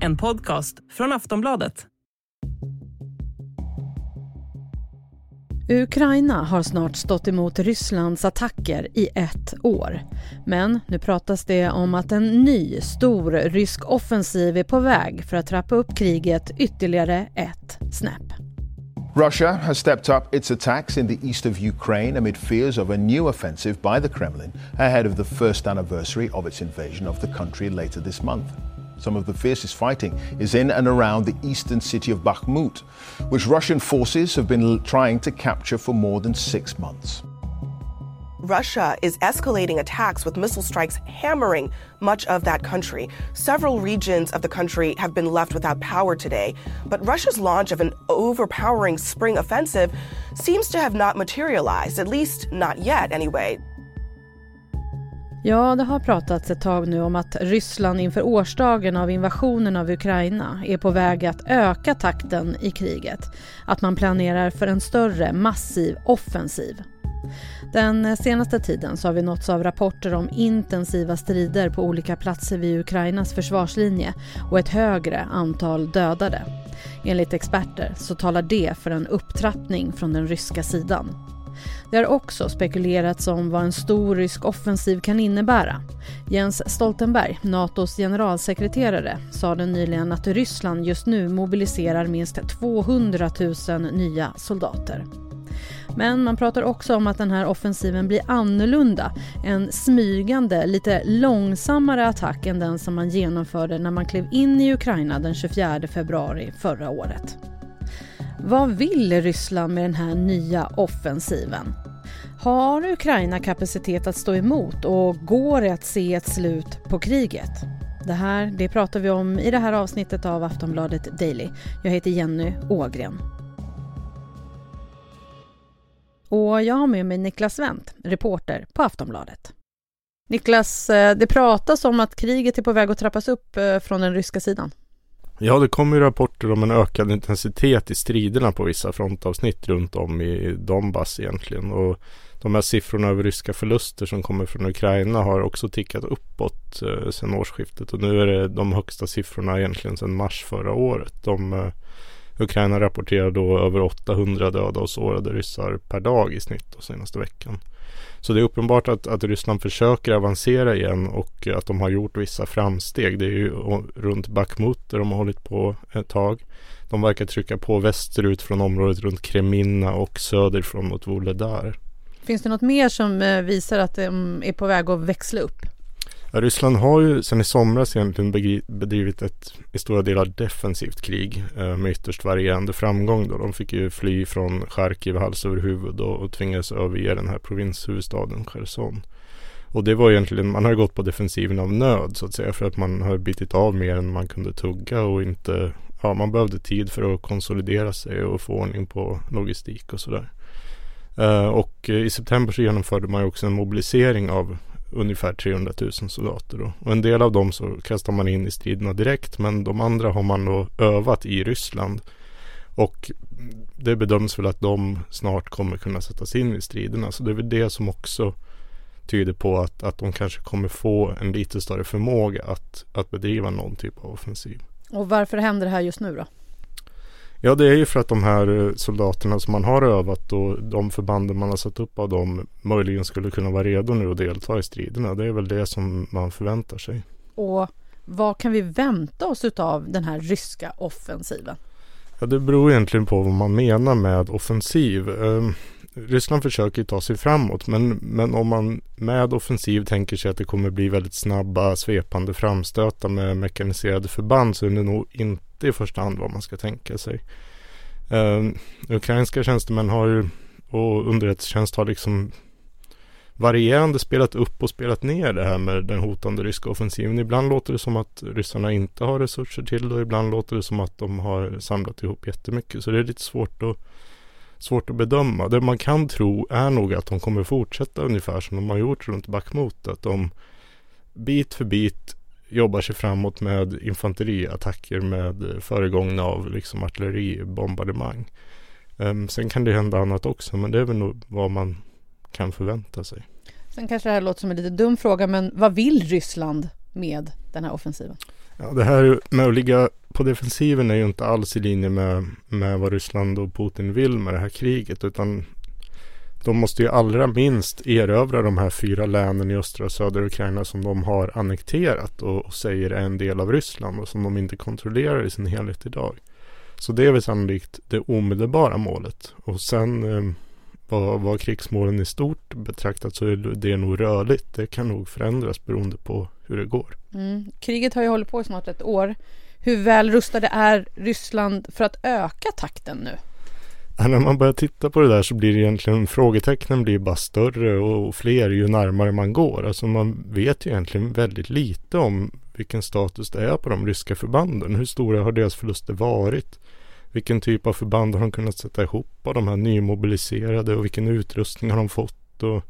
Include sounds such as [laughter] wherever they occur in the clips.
En podcast från Aftonbladet. Ukraina har snart stått emot Rysslands attacker i ett år. Men nu pratas det om att en ny stor rysk offensiv är på väg för att trappa upp kriget ytterligare ett snäpp. Russia has stepped up its attacks in the east of Ukraine amid fears of a new offensive by the Kremlin ahead of the first anniversary of its invasion of the country later this month. Some of the fiercest fighting is in and around the eastern city of Bakhmut, which Russian forces have been trying to capture for more than six months. Russia is escalating attacks with missile strikes hammering much of that country. Several regions of the country have been left without power today, but Russia's launch of an overpowering spring offensive seems to have not materialized, at least not yet anyway. Ja, det har pratats ett tag nu om att Ryssland inför årsdagen av invasionen av Ukraina är på väg att öka takten i kriget. Att man planerar för en större, massiv offensiv. Den senaste tiden så har vi nåtts av rapporter om intensiva strider på olika platser vid Ukrainas försvarslinje och ett högre antal dödade. Enligt experter så talar det för en upptrappning från den ryska sidan. Det har också spekulerats om vad en stor rysk offensiv kan innebära. Jens Stoltenberg, Natos generalsekreterare, sa nyligen att Ryssland just nu mobiliserar minst 200 000 nya soldater. Men man pratar också om att den här offensiven blir annorlunda. En smygande, lite långsammare attack än den som man genomförde när man klev in i Ukraina den 24 februari förra året. Vad vill Ryssland med den här nya offensiven? Har Ukraina kapacitet att stå emot och går det att se ett slut på kriget? Det här det pratar vi om i det här avsnittet av Aftonbladet Daily. Jag heter Jenny Ågren. Och jag har med mig Niklas Wendt, reporter på Aftonbladet. Niklas, eh, det pratas om att kriget är på väg att trappas upp eh, från den ryska sidan. Ja, det kommer ju rapporter om en ökad intensitet i striderna på vissa frontavsnitt runt om i Donbass egentligen. Och de här siffrorna över ryska förluster som kommer från Ukraina har också tickat uppåt eh, sedan årsskiftet. Och nu är det de högsta siffrorna egentligen sedan mars förra året. De, eh, Ukraina rapporterar då över 800 döda och sårade ryssar per dag i snitt de senaste veckan. Så det är uppenbart att, att Ryssland försöker avancera igen och att de har gjort vissa framsteg. Det är ju runt Bakhmut där de har hållit på ett tag. De verkar trycka på västerut från området runt Kremina och söderifrån mot Vuhledar. Finns det något mer som eh, visar att de är på väg att växla upp? Ja, Ryssland har ju sedan i somras egentligen bedrivit ett i stora delar defensivt krig eh, med ytterst varierande framgång. Då. De fick ju fly från Charkiv hals över huvud och, och tvingades överge den här provinshuvudstaden Cherson. Och det var egentligen, man har gått på defensiven av nöd så att säga för att man har bitit av mer än man kunde tugga och inte, ja man behövde tid för att konsolidera sig och få ordning på logistik och sådär. Uh, och i september så genomförde man ju också en mobilisering av ungefär 300 000 soldater. Då. Och en del av dem så kastar man in i striderna direkt men de andra har man då övat i Ryssland. Och det bedöms väl att de snart kommer kunna sättas in i striderna. Så det är väl det som också tyder på att, att de kanske kommer få en lite större förmåga att, att bedriva någon typ av offensiv. Och varför händer det här just nu då? Ja, det är ju för att de här eh, soldaterna som man har övat och de förbanden man har satt upp av dem möjligen skulle kunna vara redo nu att delta i striderna. Det är väl det som man förväntar sig. Och vad kan vi vänta oss av den här ryska offensiven? Ja, det beror egentligen på vad man menar med offensiv. Eh, Ryssland försöker ta sig framåt men, men om man med offensiv tänker sig att det kommer bli väldigt snabba svepande framstötar med mekaniserade förband så är det nog inte inte i första hand vad man ska tänka sig. Uh, ukrainska tjänstemän har ju och underrättelsetjänst har liksom varierande spelat upp och spelat ner det här med den hotande ryska offensiven. Ibland låter det som att ryssarna inte har resurser till det och ibland låter det som att de har samlat ihop jättemycket. Så det är lite svårt att, svårt att bedöma. Det man kan tro är nog att de kommer fortsätta ungefär som de har gjort runt Bakhmut. Att de bit för bit jobbar sig framåt med infanteriattacker med föregångna av liksom artilleribombardemang. Um, sen kan det hända annat också men det är väl nog vad man kan förvänta sig. Sen kanske det här låter som en lite dum fråga men vad vill Ryssland med den här offensiven? Ja, det här med att ligga på defensiven är ju inte alls i linje med, med vad Ryssland och Putin vill med det här kriget utan de måste ju allra minst erövra de här fyra länen i östra och södra Ukraina som de har annekterat och, och säger är en del av Ryssland och som de inte kontrollerar i sin helhet idag. Så det är väl sannolikt det omedelbara målet. Och sen eh, vad, vad krigsmålen i stort betraktat så är det nog rörligt. Det kan nog förändras beroende på hur det går. Mm. Kriget har ju hållit på i snart ett år. Hur väl rustade är Ryssland för att öka takten nu? När man börjar titta på det där så blir det egentligen frågetecknen blir bara större och fler ju närmare man går. Alltså man vet ju egentligen väldigt lite om vilken status det är på de ryska förbanden. Hur stora har deras förluster varit? Vilken typ av förband har de kunnat sätta ihop av de här nymobiliserade och vilken utrustning har de fått? Och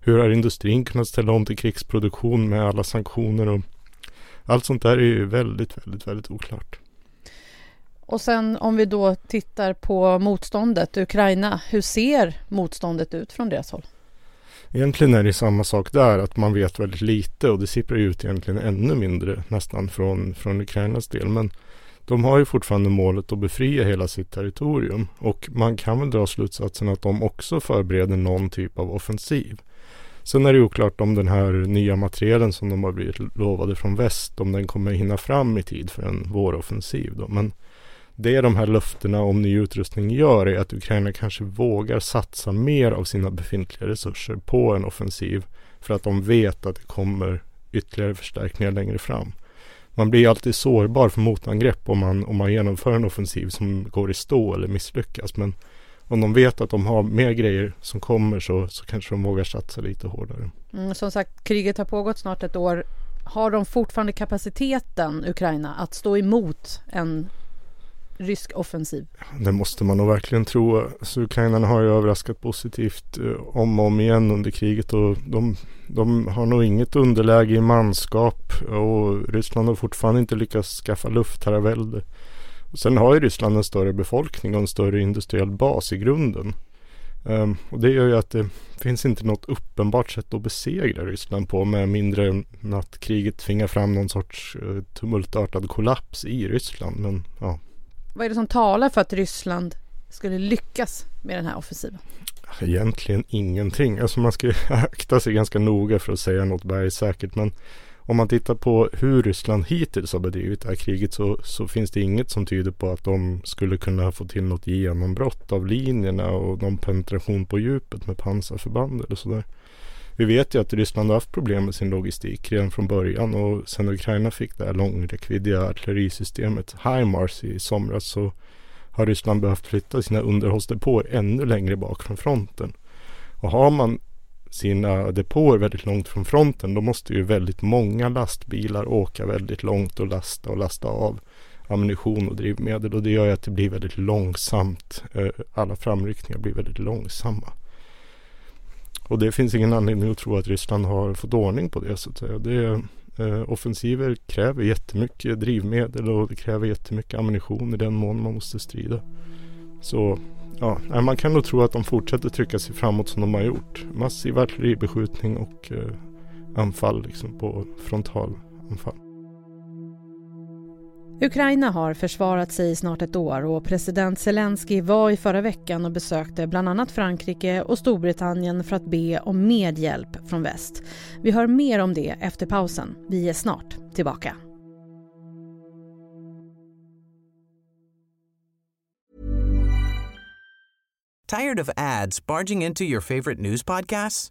hur har industrin kunnat ställa om till krigsproduktion med alla sanktioner? Och allt sånt där är ju väldigt, väldigt, väldigt oklart. Och sen om vi då tittar på motståndet, Ukraina, hur ser motståndet ut från deras håll? Egentligen är det samma sak där, att man vet väldigt lite och det sipprar ut egentligen ännu mindre nästan från, från Ukrainas del. Men de har ju fortfarande målet att befria hela sitt territorium och man kan väl dra slutsatsen att de också förbereder någon typ av offensiv. Sen är det oklart om den här nya materielen som de har blivit lovade från väst, om den kommer hinna fram i tid för en våroffensiv. Då. Men det de här löftena om ny utrustning gör är att Ukraina kanske vågar satsa mer av sina befintliga resurser på en offensiv för att de vet att det kommer ytterligare förstärkningar längre fram. Man blir alltid sårbar för motangrepp om man, om man genomför en offensiv som går i stå eller misslyckas. Men om de vet att de har mer grejer som kommer så, så kanske de vågar satsa lite hårdare. Mm, som sagt, kriget har pågått snart ett år. Har de fortfarande kapaciteten, Ukraina, att stå emot en rysk offensiv? Det måste man nog verkligen tro. Så ukrainarna har ju överraskat positivt eh, om och om igen under kriget och de, de har nog inget underläge i manskap och Ryssland har fortfarande inte lyckats skaffa luftherravälde. Sen har ju Ryssland en större befolkning och en större industriell bas i grunden. Um, och det gör ju att det finns inte något uppenbart sätt att besegra Ryssland på med mindre än att kriget tvingar fram någon sorts uh, tumultartad kollaps i Ryssland. Men ja, vad är det som talar för att Ryssland skulle lyckas med den här offensiven? Alltså, egentligen ingenting. Alltså man ska [laughs] akta sig ganska noga för att säga något bergsäkert. Men om man tittar på hur Ryssland hittills har bedrivit det här kriget så, så, finns det inget som tyder på att de skulle kunna få till något genombrott av linjerna och någon penetration på djupet med pansarförband eller sådär. Vi vet ju att Ryssland har haft problem med sin logistik redan från början och sen Ukraina fick det här långräckviddiga artillerisystemet HIMARS i somras så har Ryssland behövt flytta sina underhållsdepåer ännu längre bak från fronten. Och har man sina depåer väldigt långt från fronten då måste ju väldigt många lastbilar åka väldigt långt och lasta och lasta av ammunition och drivmedel och det gör ju att det blir väldigt långsamt. Eh, alla framryckningar blir väldigt långsamma. Och det finns ingen anledning att tro att Ryssland har fått ordning på det så att säga. Det, eh, offensiver kräver jättemycket drivmedel och det kräver jättemycket ammunition i den mån man måste strida. Så ja, man kan nog tro att de fortsätter trycka sig framåt som de har gjort. Massiv artilleribeskjutning och eh, anfall liksom på frontalanfall. Ukraina har försvarat sig i snart ett år och president Zelensky var i förra veckan och besökte bland annat Frankrike och Storbritannien för att be om mer hjälp från väst. Vi hör mer om det efter pausen. Vi är snart tillbaka. Tired of ads barging into your favorite news podcasts?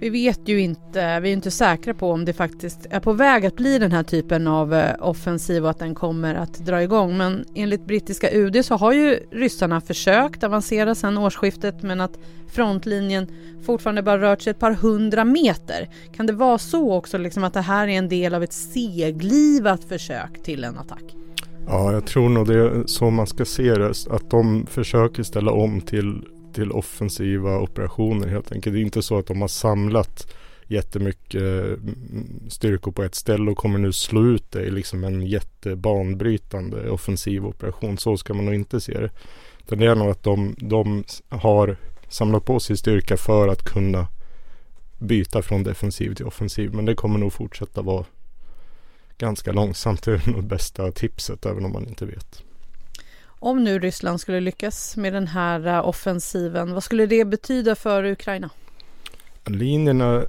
Vi vet ju inte, vi är inte säkra på om det faktiskt är på väg att bli den här typen av eh, offensiv och att den kommer att dra igång. Men enligt brittiska UD så har ju ryssarna försökt avancera sedan årsskiftet men att frontlinjen fortfarande bara rört sig ett par hundra meter. Kan det vara så också liksom att det här är en del av ett seglivat försök till en attack? Ja, jag tror nog det är så man ska se det. Att de försöker ställa om till, till offensiva operationer helt enkelt. Det är inte så att de har samlat jättemycket mm, styrkor på ett ställe och kommer nu slå ut det i liksom en jättebanbrytande offensiv operation. Så ska man nog inte se det. Det är nog att de, de har samlat på sig styrka för att kunna byta från defensiv till offensiv. Men det kommer nog fortsätta vara ganska långsamt. Det är nog bästa tipset även om man inte vet. Om nu Ryssland skulle lyckas med den här eh, offensiven, vad skulle det betyda för Ukraina? Linjerna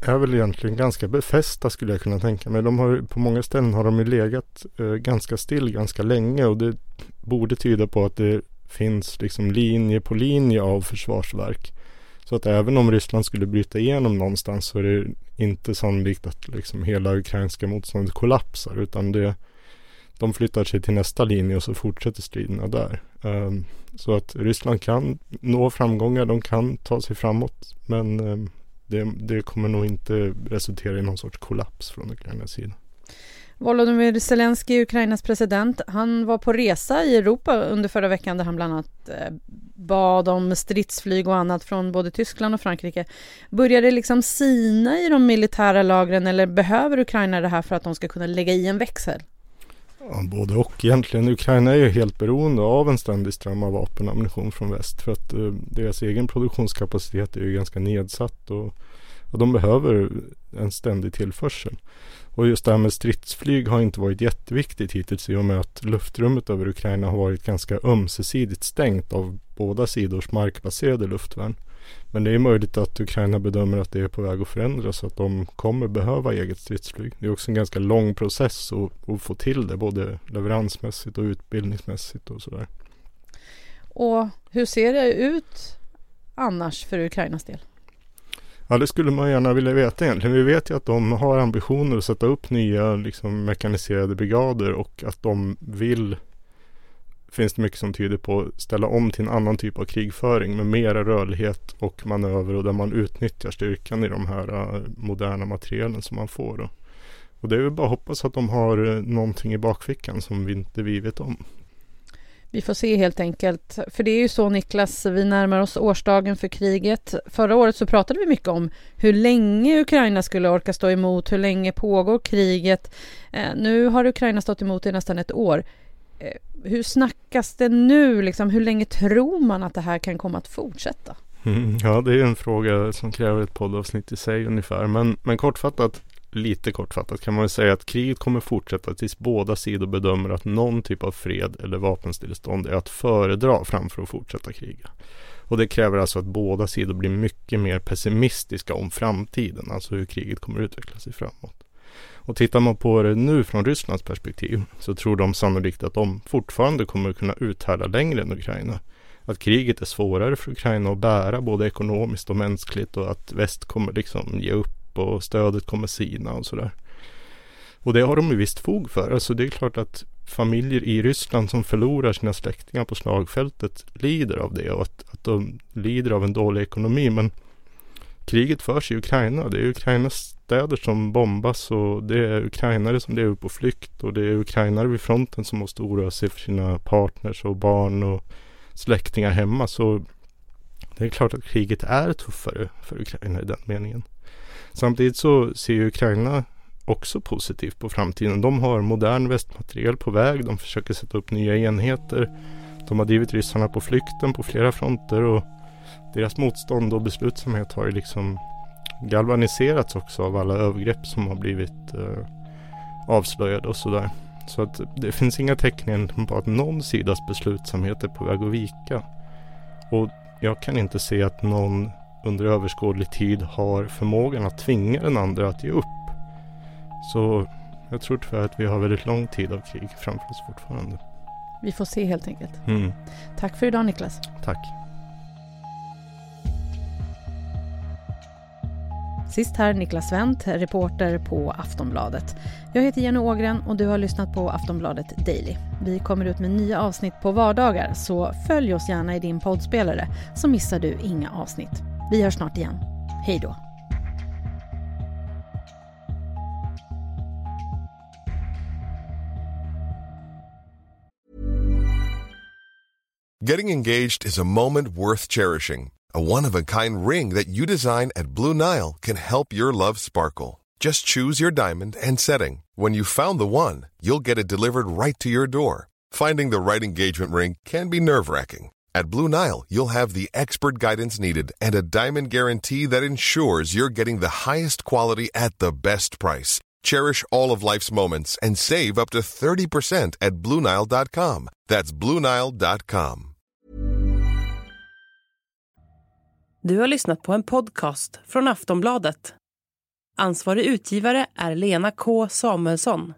är väl egentligen ganska befästa skulle jag kunna tänka mig. De har, på många ställen har de ju legat eh, ganska still ganska länge och det borde tyda på att det finns liksom linje på linje av försvarsverk. Så att även om Ryssland skulle bryta igenom någonstans så är det inte sannolikt att liksom hela ukrainska motståndet kollapsar utan det, de flyttar sig till nästa linje och så fortsätter striderna där. Um, så att Ryssland kan nå framgångar, de kan ta sig framåt men um, det, det, kommer nog inte resultera i någon sorts kollaps från Ukrainas sida. Volodymyr Zelensky, Ukrainas president, han var på resa i Europa under förra veckan där han bland annat eh, bad om stridsflyg och annat från både Tyskland och Frankrike. Börjar det liksom sina i de militära lagren eller behöver Ukraina det här för att de ska kunna lägga i en växel? Ja, både och egentligen. Ukraina är ju helt beroende av en ständig ström av vapen och ammunition från väst för att eh, deras egen produktionskapacitet är ju ganska nedsatt och, och de behöver en ständig tillförsel. Och just det här med stridsflyg har inte varit jätteviktigt hittills i och med att luftrummet över Ukraina har varit ganska ömsesidigt stängt av båda sidors markbaserade luftvärn. Men det är möjligt att Ukraina bedömer att det är på väg att förändras så att de kommer behöva eget stridsflyg. Det är också en ganska lång process att, att få till det både leveransmässigt och utbildningsmässigt och sådär. Och hur ser det ut annars för Ukrainas del? Ja, det skulle man gärna vilja veta egentligen. Vi vet ju att de har ambitioner att sätta upp nya liksom, mekaniserade brigader och att de vill finns det mycket som tyder på ställa om till en annan typ av krigföring med mera rörlighet och manöver och där man utnyttjar styrkan i de här uh, moderna materialen som man får. Då. Och det är väl bara att hoppas att de har eh, någonting i bakfickan som vi inte vi vet om. Vi får se helt enkelt. För det är ju så Niklas, vi närmar oss årsdagen för kriget. Förra året så pratade vi mycket om hur länge Ukraina skulle orka stå emot, hur länge pågår kriget. Eh, nu har Ukraina stått emot i nästan ett år. Eh, hur snackas det nu? Liksom, hur länge tror man att det här kan komma att fortsätta? Mm, ja, det är en fråga som kräver ett poddavsnitt i sig ungefär. Men, men kortfattat, lite kortfattat kan man säga att kriget kommer fortsätta tills båda sidor bedömer att någon typ av fred eller vapenstillestånd är att föredra framför att fortsätta kriga. Och det kräver alltså att båda sidor blir mycket mer pessimistiska om framtiden, alltså hur kriget kommer utveckla sig framåt. Och tittar man på det nu från Rysslands perspektiv så tror de sannolikt att de fortfarande kommer kunna uthärda längre än Ukraina. Att kriget är svårare för Ukraina att bära både ekonomiskt och mänskligt och att väst kommer liksom ge upp och stödet kommer sina och sådär. Och det har de ju visst fog för. Alltså det är klart att familjer i Ryssland som förlorar sina släktingar på slagfältet lider av det och att, att de lider av en dålig ekonomi. Men kriget förs i Ukraina. Det är Ukrainas städer som bombas och det är ukrainare som lever på flykt och det är ukrainare vid fronten som måste oroa sig för sina partners och barn och släktingar hemma. Så det är klart att kriget är tuffare för Ukraina i den meningen. Samtidigt så ser ju Ukraina också positivt på framtiden. De har modern västmateriel på väg. De försöker sätta upp nya enheter. De har drivit ryssarna på flykten på flera fronter och deras motstånd och beslutsamhet har ju liksom galvaniserats också av alla övergrepp som har blivit eh, avslöjade och sådär. Så att det finns inga tecken på att någon sidas beslutsamhet är på väg att vika. Och jag kan inte se att någon under överskådlig tid har förmågan att tvinga den andra att ge upp. Så jag tror tyvärr att vi har väldigt lång tid av krig framför oss fortfarande. Vi får se helt enkelt. Mm. Tack för idag Niklas. Tack. Sist här Niklas Wendt, reporter på Aftonbladet. Jag heter Jenny Ågren och du har lyssnat på Aftonbladet Daily. Vi kommer ut med nya avsnitt på vardagar så följ oss gärna i din poddspelare så missar du inga avsnitt. Vi hörs snart igen. Hej då! Getting engaged is a moment worth cherishing. A one of a kind ring that you design at Blue Nile can help your love sparkle. Just choose your diamond and setting. When you found the one, you'll get it delivered right to your door. Finding the right engagement ring can be nerve wracking. At Blue Nile, you'll have the expert guidance needed and a diamond guarantee that ensures you're getting the highest quality at the best price. Cherish all of life's moments and save up to 30% at BlueNile.com. That's BlueNile.com. Du har lyssnat på en podcast från Aftonbladet. Ansvarig utgivare är Lena K Samuelsson.